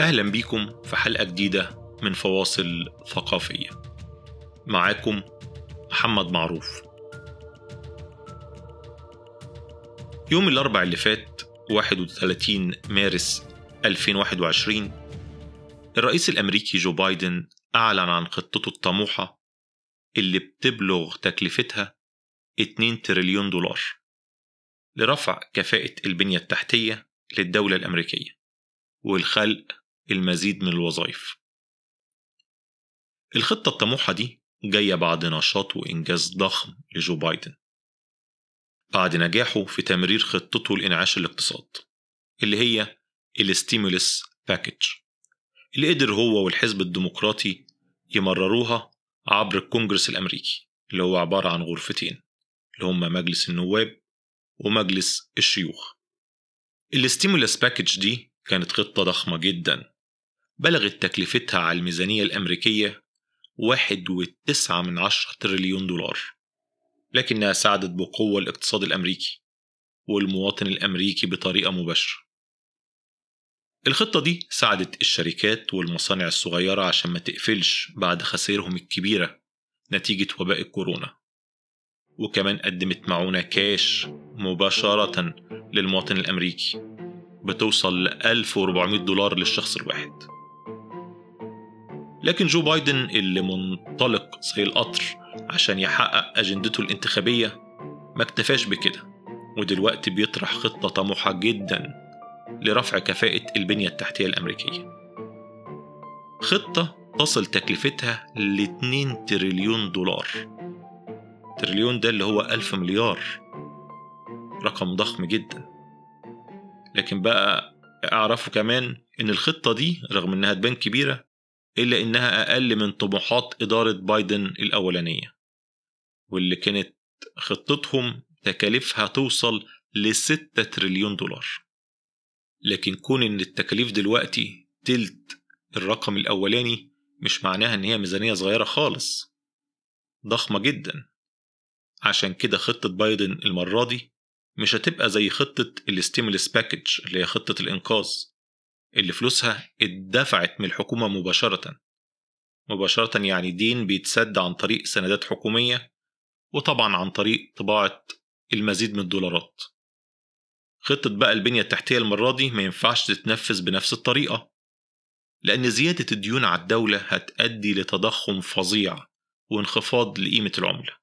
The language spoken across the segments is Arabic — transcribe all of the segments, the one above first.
أهلا بيكم في حلقة جديدة من فواصل ثقافية. معاكم محمد معروف. يوم الأربع اللي فات 31 مارس 2021 الرئيس الأمريكي جو بايدن أعلن عن خطته الطموحة اللي بتبلغ تكلفتها 2 تريليون دولار لرفع كفاءة البنية التحتية للدولة الأمريكية والخلق المزيد من الوظائف. الخطة الطموحة دي جاية بعد نشاط وإنجاز ضخم لجو بايدن. بعد نجاحه في تمرير خطته لإنعاش الاقتصاد اللي هي ال stimulus package اللي قدر هو والحزب الديمقراطي يمرروها عبر الكونجرس الأمريكي اللي هو عبارة عن غرفتين اللي هم مجلس النواب ومجلس الشيوخ. ال stimulus package دي كانت خطة ضخمة جدا. بلغت تكلفتها على الميزانية الأمريكية واحد وتسعة من عشرة تريليون دولار لكنها ساعدت بقوة الاقتصاد الأمريكي والمواطن الأمريكي بطريقة مباشرة. الخطة دي ساعدت الشركات والمصانع الصغيرة عشان ما تقفلش بعد خسائرهم الكبيرة نتيجة وباء الكورونا وكمان قدمت معونة كاش مباشرة للمواطن الأمريكي بتوصل ل 1400 دولار للشخص الواحد. لكن جو بايدن اللي منطلق زي القطر عشان يحقق أجندته الانتخابية ما اكتفاش بكده ودلوقتي بيطرح خطة طموحة جدا لرفع كفاءة البنية التحتية الأمريكية. خطة تصل تكلفتها ل 2 تريليون دولار. تريليون ده اللي هو ألف مليار رقم ضخم جدا. لكن بقى اعرفوا كمان إن الخطة دي رغم إنها تبان كبيرة إلا إنها أقل من طموحات إدارة بايدن الأولانية واللي كانت خطتهم تكاليفها توصل لستة تريليون دولار. لكن كون إن التكاليف دلوقتي تلت الرقم الأولاني مش معناها إن هي ميزانية صغيرة خالص. ضخمة جدا. عشان كده خطة بايدن المرة دي مش هتبقى زي خطة ال stimulus package اللي هي خطة الإنقاذ. اللي فلوسها اتدفعت من الحكومة مباشرة. مباشرة يعني دين بيتسد عن طريق سندات حكومية وطبعا عن طريق طباعة المزيد من الدولارات. خطة بقى البنية التحتية المرة دي ما ينفعش تتنفذ بنفس الطريقة لأن زيادة الديون على الدولة هتؤدي لتضخم فظيع وانخفاض لقيمة العملة.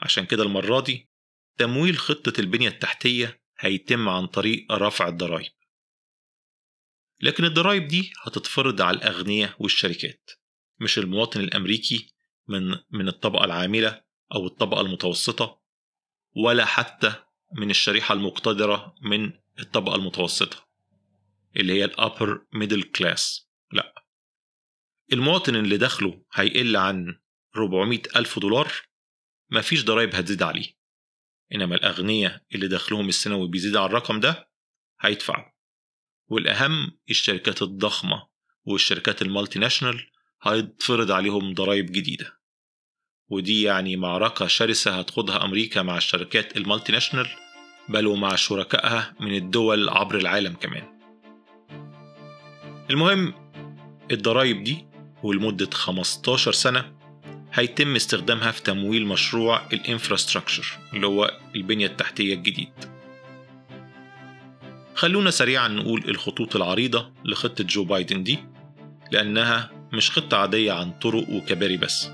عشان كده المرة دي تمويل خطة البنية التحتية هيتم عن طريق رفع الضرائب. لكن الضرائب دي هتتفرض على الأغنياء والشركات مش المواطن الأمريكي من من الطبقة العاملة أو الطبقة المتوسطة ولا حتى من الشريحة المقتدرة من الطبقة المتوسطة اللي هي ال upper middle class لا. المواطن اللي دخله هيقل عن 400 ألف دولار مفيش ضرايب هتزيد عليه. إنما الأغنياء اللي دخلهم السنوي بيزيد على الرقم ده هيدفعوا والأهم الشركات الضخمة والشركات ال multinational هيتفرض عليهم ضرائب جديدة. ودي يعني معركة شرسة هتخوضها أمريكا مع الشركات ال multinational بل ومع شركائها من الدول عبر العالم كمان. المهم الضرايب دي ولمدة 15 سنة هيتم استخدامها في تمويل مشروع ال infrastructure اللي هو البنية التحتية الجديد. خلونا سريعا نقول الخطوط العريضة لخطة جو بايدن دي لأنها مش خطة عادية عن طرق وكباري بس.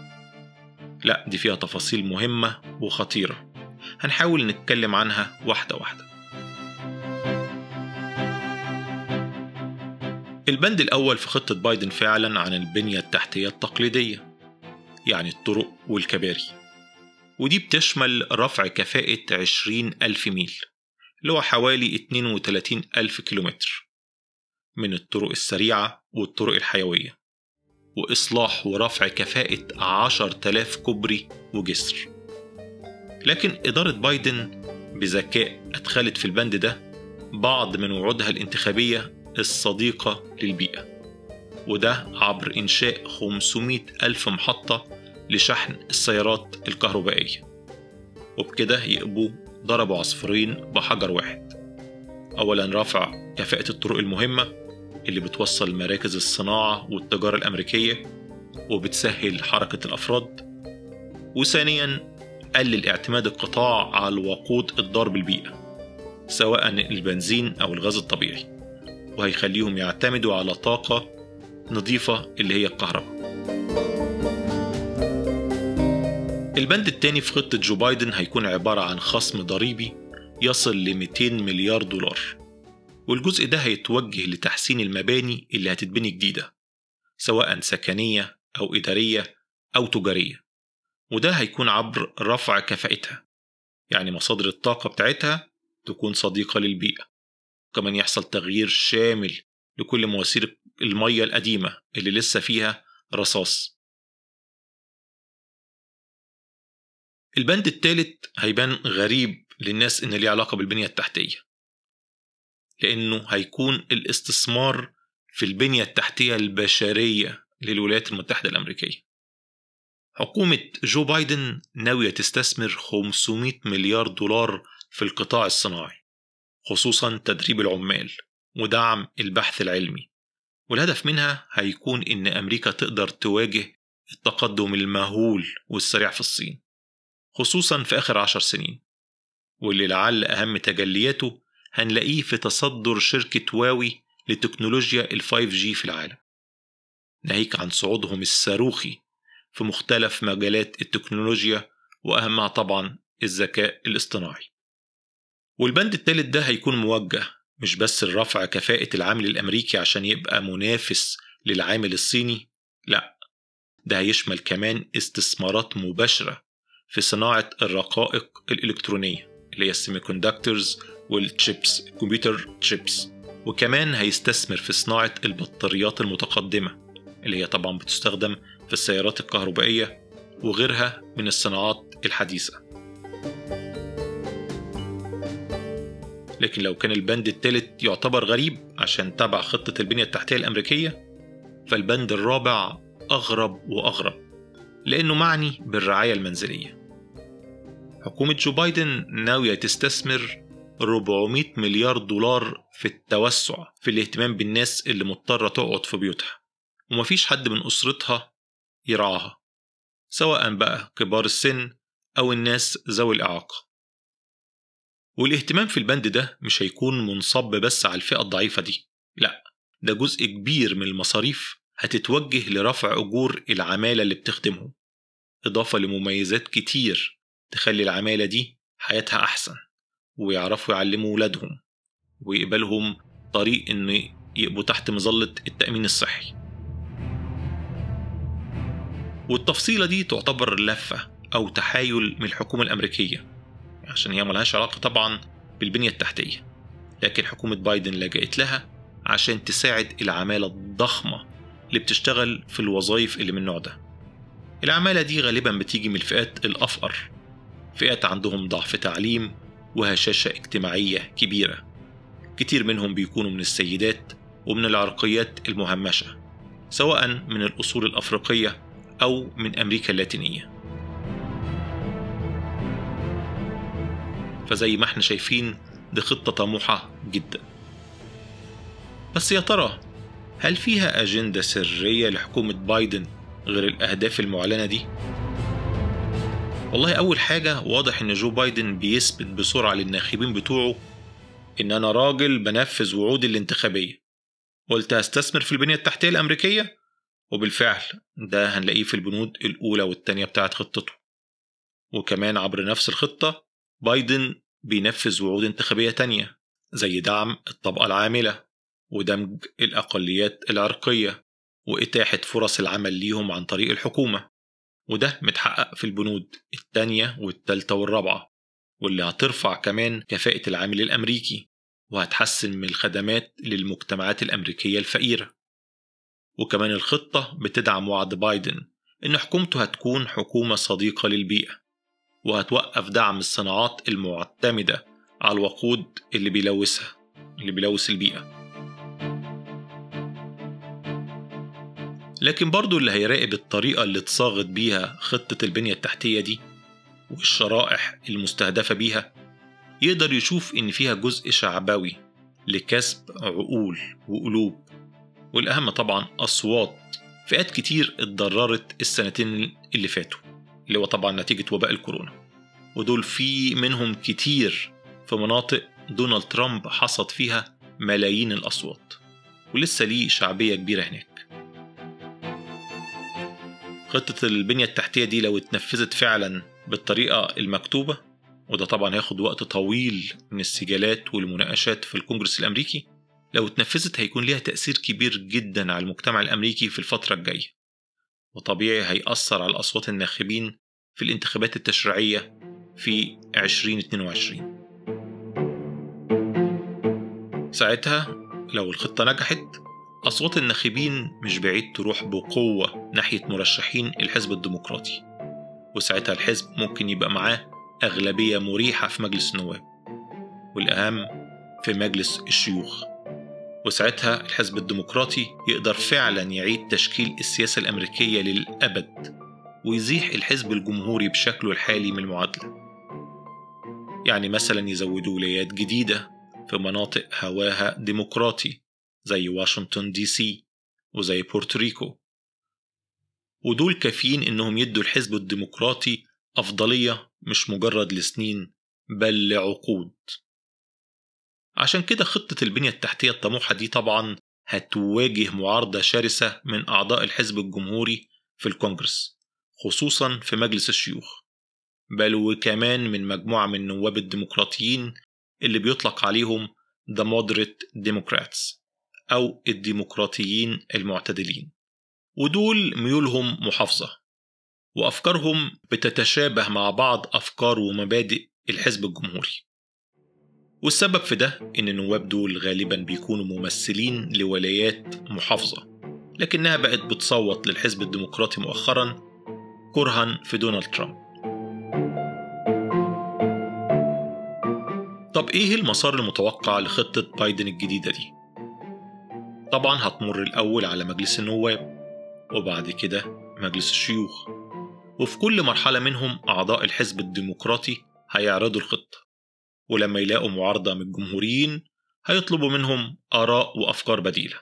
لا دي فيها تفاصيل مهمة وخطيرة. هنحاول نتكلم عنها واحدة واحدة. البند الأول في خطة بايدن فعلا عن البنية التحتية التقليدية يعني الطرق والكباري. ودي بتشمل رفع كفاءة 20 ألف ميل. اللي هو حوالي 32 ألف كيلومتر من الطرق السريعة والطرق الحيوية وإصلاح ورفع كفاءة 10,000 كوبري وجسر. لكن إدارة بايدن بذكاء أدخلت في البند ده بعض من وعودها الانتخابية الصديقة للبيئة وده عبر إنشاء 500 ألف محطة لشحن السيارات الكهربائية. وبكده يقبوا ضربوا عصفورين بحجر واحد. أولا رفع كفاءة الطرق المهمة اللي بتوصل مراكز الصناعة والتجارة الأمريكية وبتسهل حركة الأفراد. وثانيا قلل اعتماد القطاع على الوقود الضار بالبيئة سواء البنزين أو الغاز الطبيعي وهيخليهم يعتمدوا على طاقة نظيفة اللي هي الكهرباء. البند التاني في خطة جو بايدن هيكون عبارة عن خصم ضريبي يصل ل 200 مليار دولار. والجزء ده هيتوجه لتحسين المباني اللي هتتبني جديدة سواء سكنية أو إدارية أو تجارية. وده هيكون عبر رفع كفاءتها يعني مصادر الطاقة بتاعتها تكون صديقة للبيئة. كمان يحصل تغيير شامل لكل مواسير المية القديمة اللي لسه فيها رصاص. البند الثالث هيبان غريب للناس إن ليه علاقة بالبنية التحتية. لأنه هيكون الاستثمار في البنية التحتية البشرية للولايات المتحدة الأمريكية. حكومة جو بايدن ناوية تستثمر 500 مليار دولار في القطاع الصناعي خصوصا تدريب العمال ودعم البحث العلمي. والهدف منها هيكون إن أمريكا تقدر تواجه التقدم المهول والسريع في الصين. خصوصا في آخر عشر سنين واللي لعل أهم تجلياته هنلاقيه في تصدر شركة واوي لتكنولوجيا ال 5G في العالم. ناهيك عن صعودهم الصاروخي في مختلف مجالات التكنولوجيا وأهمها طبعا الذكاء الاصطناعي. والبند الثالث ده هيكون موجه مش بس لرفع كفاءة العامل الأمريكي عشان يبقى منافس للعامل الصيني لأ ده هيشمل كمان استثمارات مباشرة في صناعة الرقائق الإلكترونية اللي هي ال semiconductors وال chips ال computer chips. وكمان هيستثمر في صناعة البطاريات المتقدمة اللي هي طبعا بتستخدم في السيارات الكهربائية وغيرها من الصناعات الحديثة. لكن لو كان البند الثالث يعتبر غريب عشان تبع خطة البنية التحتية الأمريكية فالبند الرابع أغرب وأغرب. لأنه معني بالرعاية المنزلية. حكومة جو بايدن ناوية تستثمر 400 مليار دولار في التوسع في الاهتمام بالناس اللي مضطرة تقعد في بيوتها ومفيش حد من أسرتها يرعاها سواء بقى كبار السن أو الناس ذوي الإعاقة. والاهتمام في البند ده مش هيكون منصب بس على الفئة الضعيفة دي لأ ده جزء كبير من المصاريف هتتوجه لرفع أجور العمالة اللي بتخدمهم. إضافة لمميزات كتير تخلي العمالة دي حياتها أحسن ويعرفوا يعلموا ولادهم ويقبلهم طريق إن يبقوا تحت مظلة التأمين الصحي. والتفصيلة دي تعتبر لفة أو تحايل من الحكومة الأمريكية عشان هي ملهاش علاقة طبعا بالبنية التحتية. لكن حكومة بايدن لجأت لها عشان تساعد العمالة الضخمة اللي بتشتغل في الوظائف اللي من النوع ده. العمالة دي غالبا بتيجي من الفئات الأفقر فئات عندهم ضعف تعليم وهشاشة اجتماعية كبيرة. كتير منهم بيكونوا من السيدات ومن العرقيات المهمشة سواء من الأصول الأفريقية أو من أمريكا اللاتينية. فزي ما إحنا شايفين دي خطة طموحة جدا. بس يا ترى هل فيها أجندة سرية لحكومة بايدن غير الأهداف المعلنة دي؟ والله أول حاجة واضح إن جو بايدن بيثبت بسرعة للناخبين بتوعه إن أنا راجل بنفذ وعودي الانتخابية. قلت هستثمر في البنية التحتية الأمريكية وبالفعل ده هنلاقيه في البنود الأولى والتانية بتاعت خطته. وكمان عبر نفس الخطة بايدن بينفذ وعود انتخابية تانية زي دعم الطبقة العاملة. ودمج الأقليات العرقية وإتاحة فرص العمل ليهم عن طريق الحكومة. وده متحقق في البنود التانية والتالتة والرابعة واللي هترفع كمان كفاءة العامل الأمريكي وهتحسن من الخدمات للمجتمعات الأمريكية الفقيرة. وكمان الخطة بتدعم وعد بايدن إن حكومته هتكون حكومة صديقة للبيئة وهتوقف دعم الصناعات المعتمدة على الوقود اللي بيلوثها اللي بيلوث البيئة. لكن برضو اللي هيراقب الطريقة اللي اتصاغت بيها خطة البنية التحتية دي والشرائح المستهدفة بيها يقدر يشوف إن فيها جزء شعبوي لكسب عقول وقلوب. والأهم طبعا أصوات فئات كتير اتضررت السنتين اللي فاتوا اللي هو طبعا نتيجة وباء الكورونا. ودول في منهم كتير في مناطق دونالد ترامب حصد فيها ملايين الأصوات. ولسه ليه شعبية كبيرة هناك. خطة البنية التحتية دي لو اتنفذت فعلا بالطريقة المكتوبة وده طبعا هياخد وقت طويل من السجالات والمناقشات في الكونجرس الأمريكي لو اتنفذت هيكون ليها تأثير كبير جدا على المجتمع الأمريكي في الفترة الجاية. وطبيعي هيأثر على أصوات الناخبين في الانتخابات التشريعية في 2022 ساعتها لو الخطة نجحت أصوات الناخبين مش بعيد تروح بقوة ناحية مرشحين الحزب الديمقراطي وساعتها الحزب ممكن يبقى معاه أغلبية مريحة في مجلس النواب والأهم في مجلس الشيوخ. وساعتها الحزب الديمقراطي يقدر فعلا يعيد تشكيل السياسة الأمريكية للأبد ويزيح الحزب الجمهوري بشكله الحالي من المعادلة. يعني مثلا يزودوا ولايات جديدة في مناطق هواها ديمقراطي. زي واشنطن دي سي وزي بورتوريكو. ودول كافيين إنهم يدوا الحزب الديمقراطي أفضلية مش مجرد لسنين بل لعقود. عشان كده خطة البنية التحتية الطموحة دي طبعا هتواجه معارضة شرسة من أعضاء الحزب الجمهوري في الكونجرس خصوصا في مجلس الشيوخ. بل وكمان من مجموعة من النواب الديمقراطيين اللي بيطلق عليهم The Moderate Democrats. أو الديمقراطيين المعتدلين. ودول ميولهم محافظة وأفكارهم بتتشابه مع بعض أفكار ومبادئ الحزب الجمهوري. والسبب في ده إن النواب دول غالبا بيكونوا ممثلين لولايات محافظة لكنها بقت بتصوت للحزب الديمقراطي مؤخرا كرها في دونالد ترامب. طب إيه المسار المتوقع لخطة بايدن الجديدة دي؟ طبعا هتمر الأول على مجلس النواب وبعد كده مجلس الشيوخ. وفي كل مرحلة منهم أعضاء الحزب الديمقراطي هيعرضوا الخطة. ولما يلاقوا معارضة من الجمهوريين هيطلبوا منهم آراء وأفكار بديلة.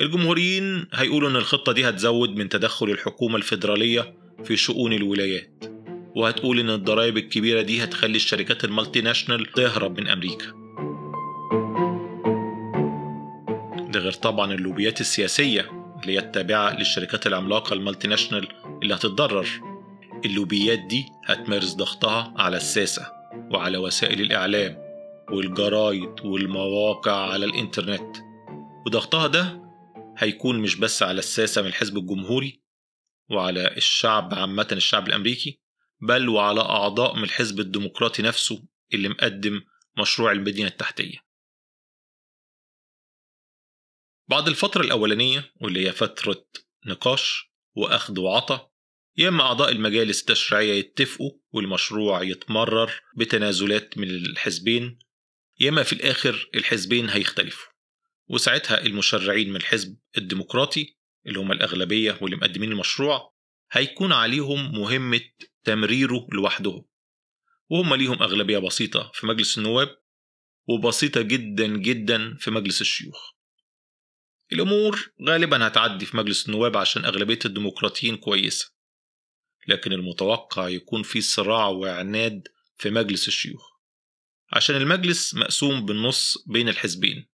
الجمهوريين هيقولوا إن الخطة دي هتزود من تدخل الحكومة الفيدرالية في شؤون الولايات. وهتقول إن الضرائب الكبيرة دي هتخلي الشركات ال multinational تهرب من أمريكا. ده غير طبعا اللوبيات السياسية اللي هي التابعة للشركات العملاقة ال multinational اللي هتتضرر. اللوبيات دي هتمارس ضغطها على الساسة وعلى وسائل الإعلام والجرايد والمواقع على الإنترنت. وضغطها ده هيكون مش بس على الساسة من الحزب الجمهوري وعلى الشعب عامة الشعب الأمريكي بل وعلى أعضاء من الحزب الديمقراطي نفسه اللي مقدم مشروع المدينة التحتية. بعد الفترة الأولانية واللي هي فترة نقاش وأخذ وعطى يا إما أعضاء المجالس التشريعية يتفقوا والمشروع يتمرر بتنازلات من الحزبين يا إما في الآخر الحزبين هيختلفوا. وساعتها المشرعين من الحزب الديمقراطي اللي هم الأغلبية واللي مقدمين المشروع هيكون عليهم مهمة تمريره لوحدهم. وهم ليهم أغلبية بسيطة في مجلس النواب وبسيطة جدا جدا في مجلس الشيوخ. الأمور غالبا هتعدي في مجلس النواب عشان أغلبية الديمقراطيين كويسة لكن المتوقع يكون في صراع وعناد في مجلس الشيوخ. عشان المجلس مقسوم بالنص بين الحزبين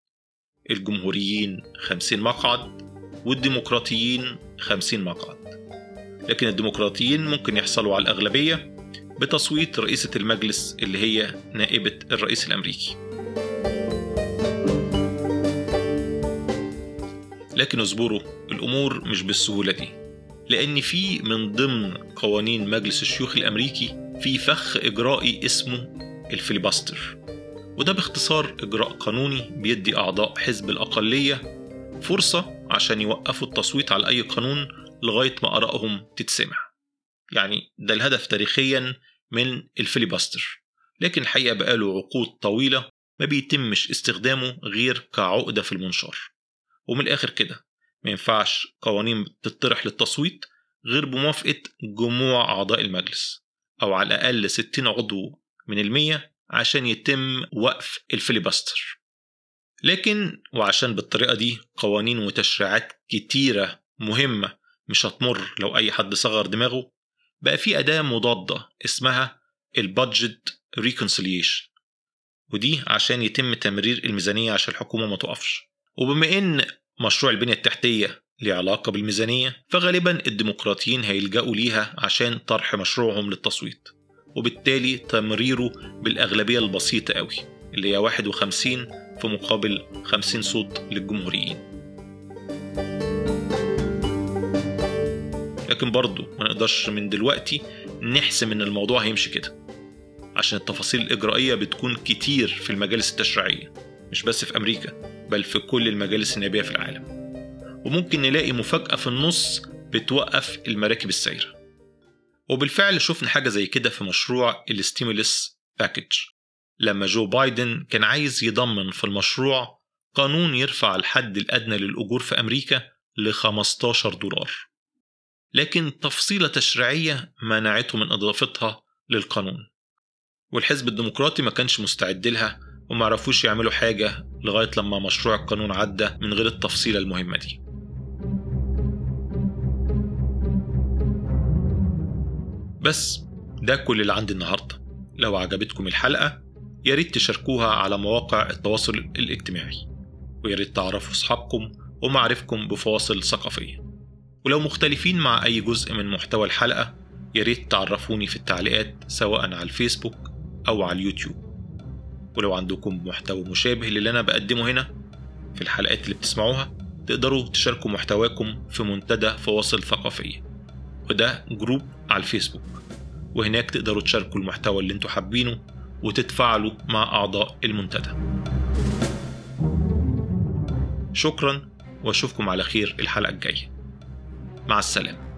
الجمهوريين 50 مقعد والديمقراطيين 50 مقعد. لكن الديمقراطيين ممكن يحصلوا على الأغلبية بتصويت رئيسة المجلس اللي هي نائبة الرئيس الأمريكي. لكن اصبروا الأمور مش بالسهولة دي. لأن في من ضمن قوانين مجلس الشيوخ الأمريكي في فخ إجرائي اسمه ال filibuster. وده باختصار إجراء قانوني بيدي أعضاء حزب الأقلية فرصة عشان يوقفوا التصويت على أي قانون لغاية ما آرائهم تتسمع. يعني ده الهدف تاريخيا من ال filibuster. لكن الحقيقة بقاله عقود طويلة ما بيتمش استخدامه غير كعقدة في المنشار. ومن الآخر كده. ما ينفعش قوانين تطرح للتصويت غير بموافقة جموع أعضاء المجلس أو على الأقل 60 عضو من المية عشان يتم وقف ال filibuster. لكن وعشان بالطريقة دي قوانين وتشريعات كتيرة مهمة مش هتمر لو أي حد صغر دماغه بقى في أداة مضادة اسمها ال budget reconciliation ودي عشان يتم تمرير الميزانية عشان الحكومة ما تقفش. وبما إن مشروع البنية التحتية ليه علاقة بالميزانية فغالبا الديمقراطيين هيلجأوا ليها عشان طرح مشروعهم للتصويت وبالتالي تمريره بالأغلبية البسيطة قوي اللي هي 51 في مقابل 50 صوت للجمهوريين. لكن برضه ما نقدرش من دلوقتي نحسم إن الموضوع هيمشي كده عشان التفاصيل الإجرائية بتكون كتير في المجالس التشريعية مش بس في أمريكا. بل في كل المجالس النيابية في العالم. وممكن نلاقي مفاجأة في النص بتوقف المراكب السايرة. وبالفعل شفنا حاجة زي كده في مشروع ال stimulus package. لما جو بايدن كان عايز يضمن في المشروع قانون يرفع الحد الأدنى للأجور في أمريكا ل 15 دولار. لكن تفصيلة تشريعية منعته من إضافتها للقانون. والحزب الديمقراطي ما كانش مستعد لها وما عرفوش يعملوا حاجة لغاية لما مشروع القانون عدى من غير التفصيلة المهمة دي. بس ده كل اللي عندي النهاردة. لو عجبتكم الحلقة ياريت تشاركوها على مواقع التواصل الاجتماعي وياريت تعرفوا أصحابكم ومعرفكم بفواصل ثقافية. ولو مختلفين مع أي جزء من محتوى الحلقة ياريت تعرفوني في التعليقات سواء على الفيسبوك أو على اليوتيوب. ولو عندكم محتوى مشابه للي أنا بقدمه هنا في الحلقات اللي بتسمعوها تقدروا تشاركوا محتواكم في منتدى فواصل ثقافية وده جروب على الفيسبوك. وهناك تقدروا تشاركوا المحتوى اللي أنتوا حابينه وتتفاعلوا مع أعضاء المنتدى. شكرا وأشوفكم على خير الحلقة الجاية. مع السلامة.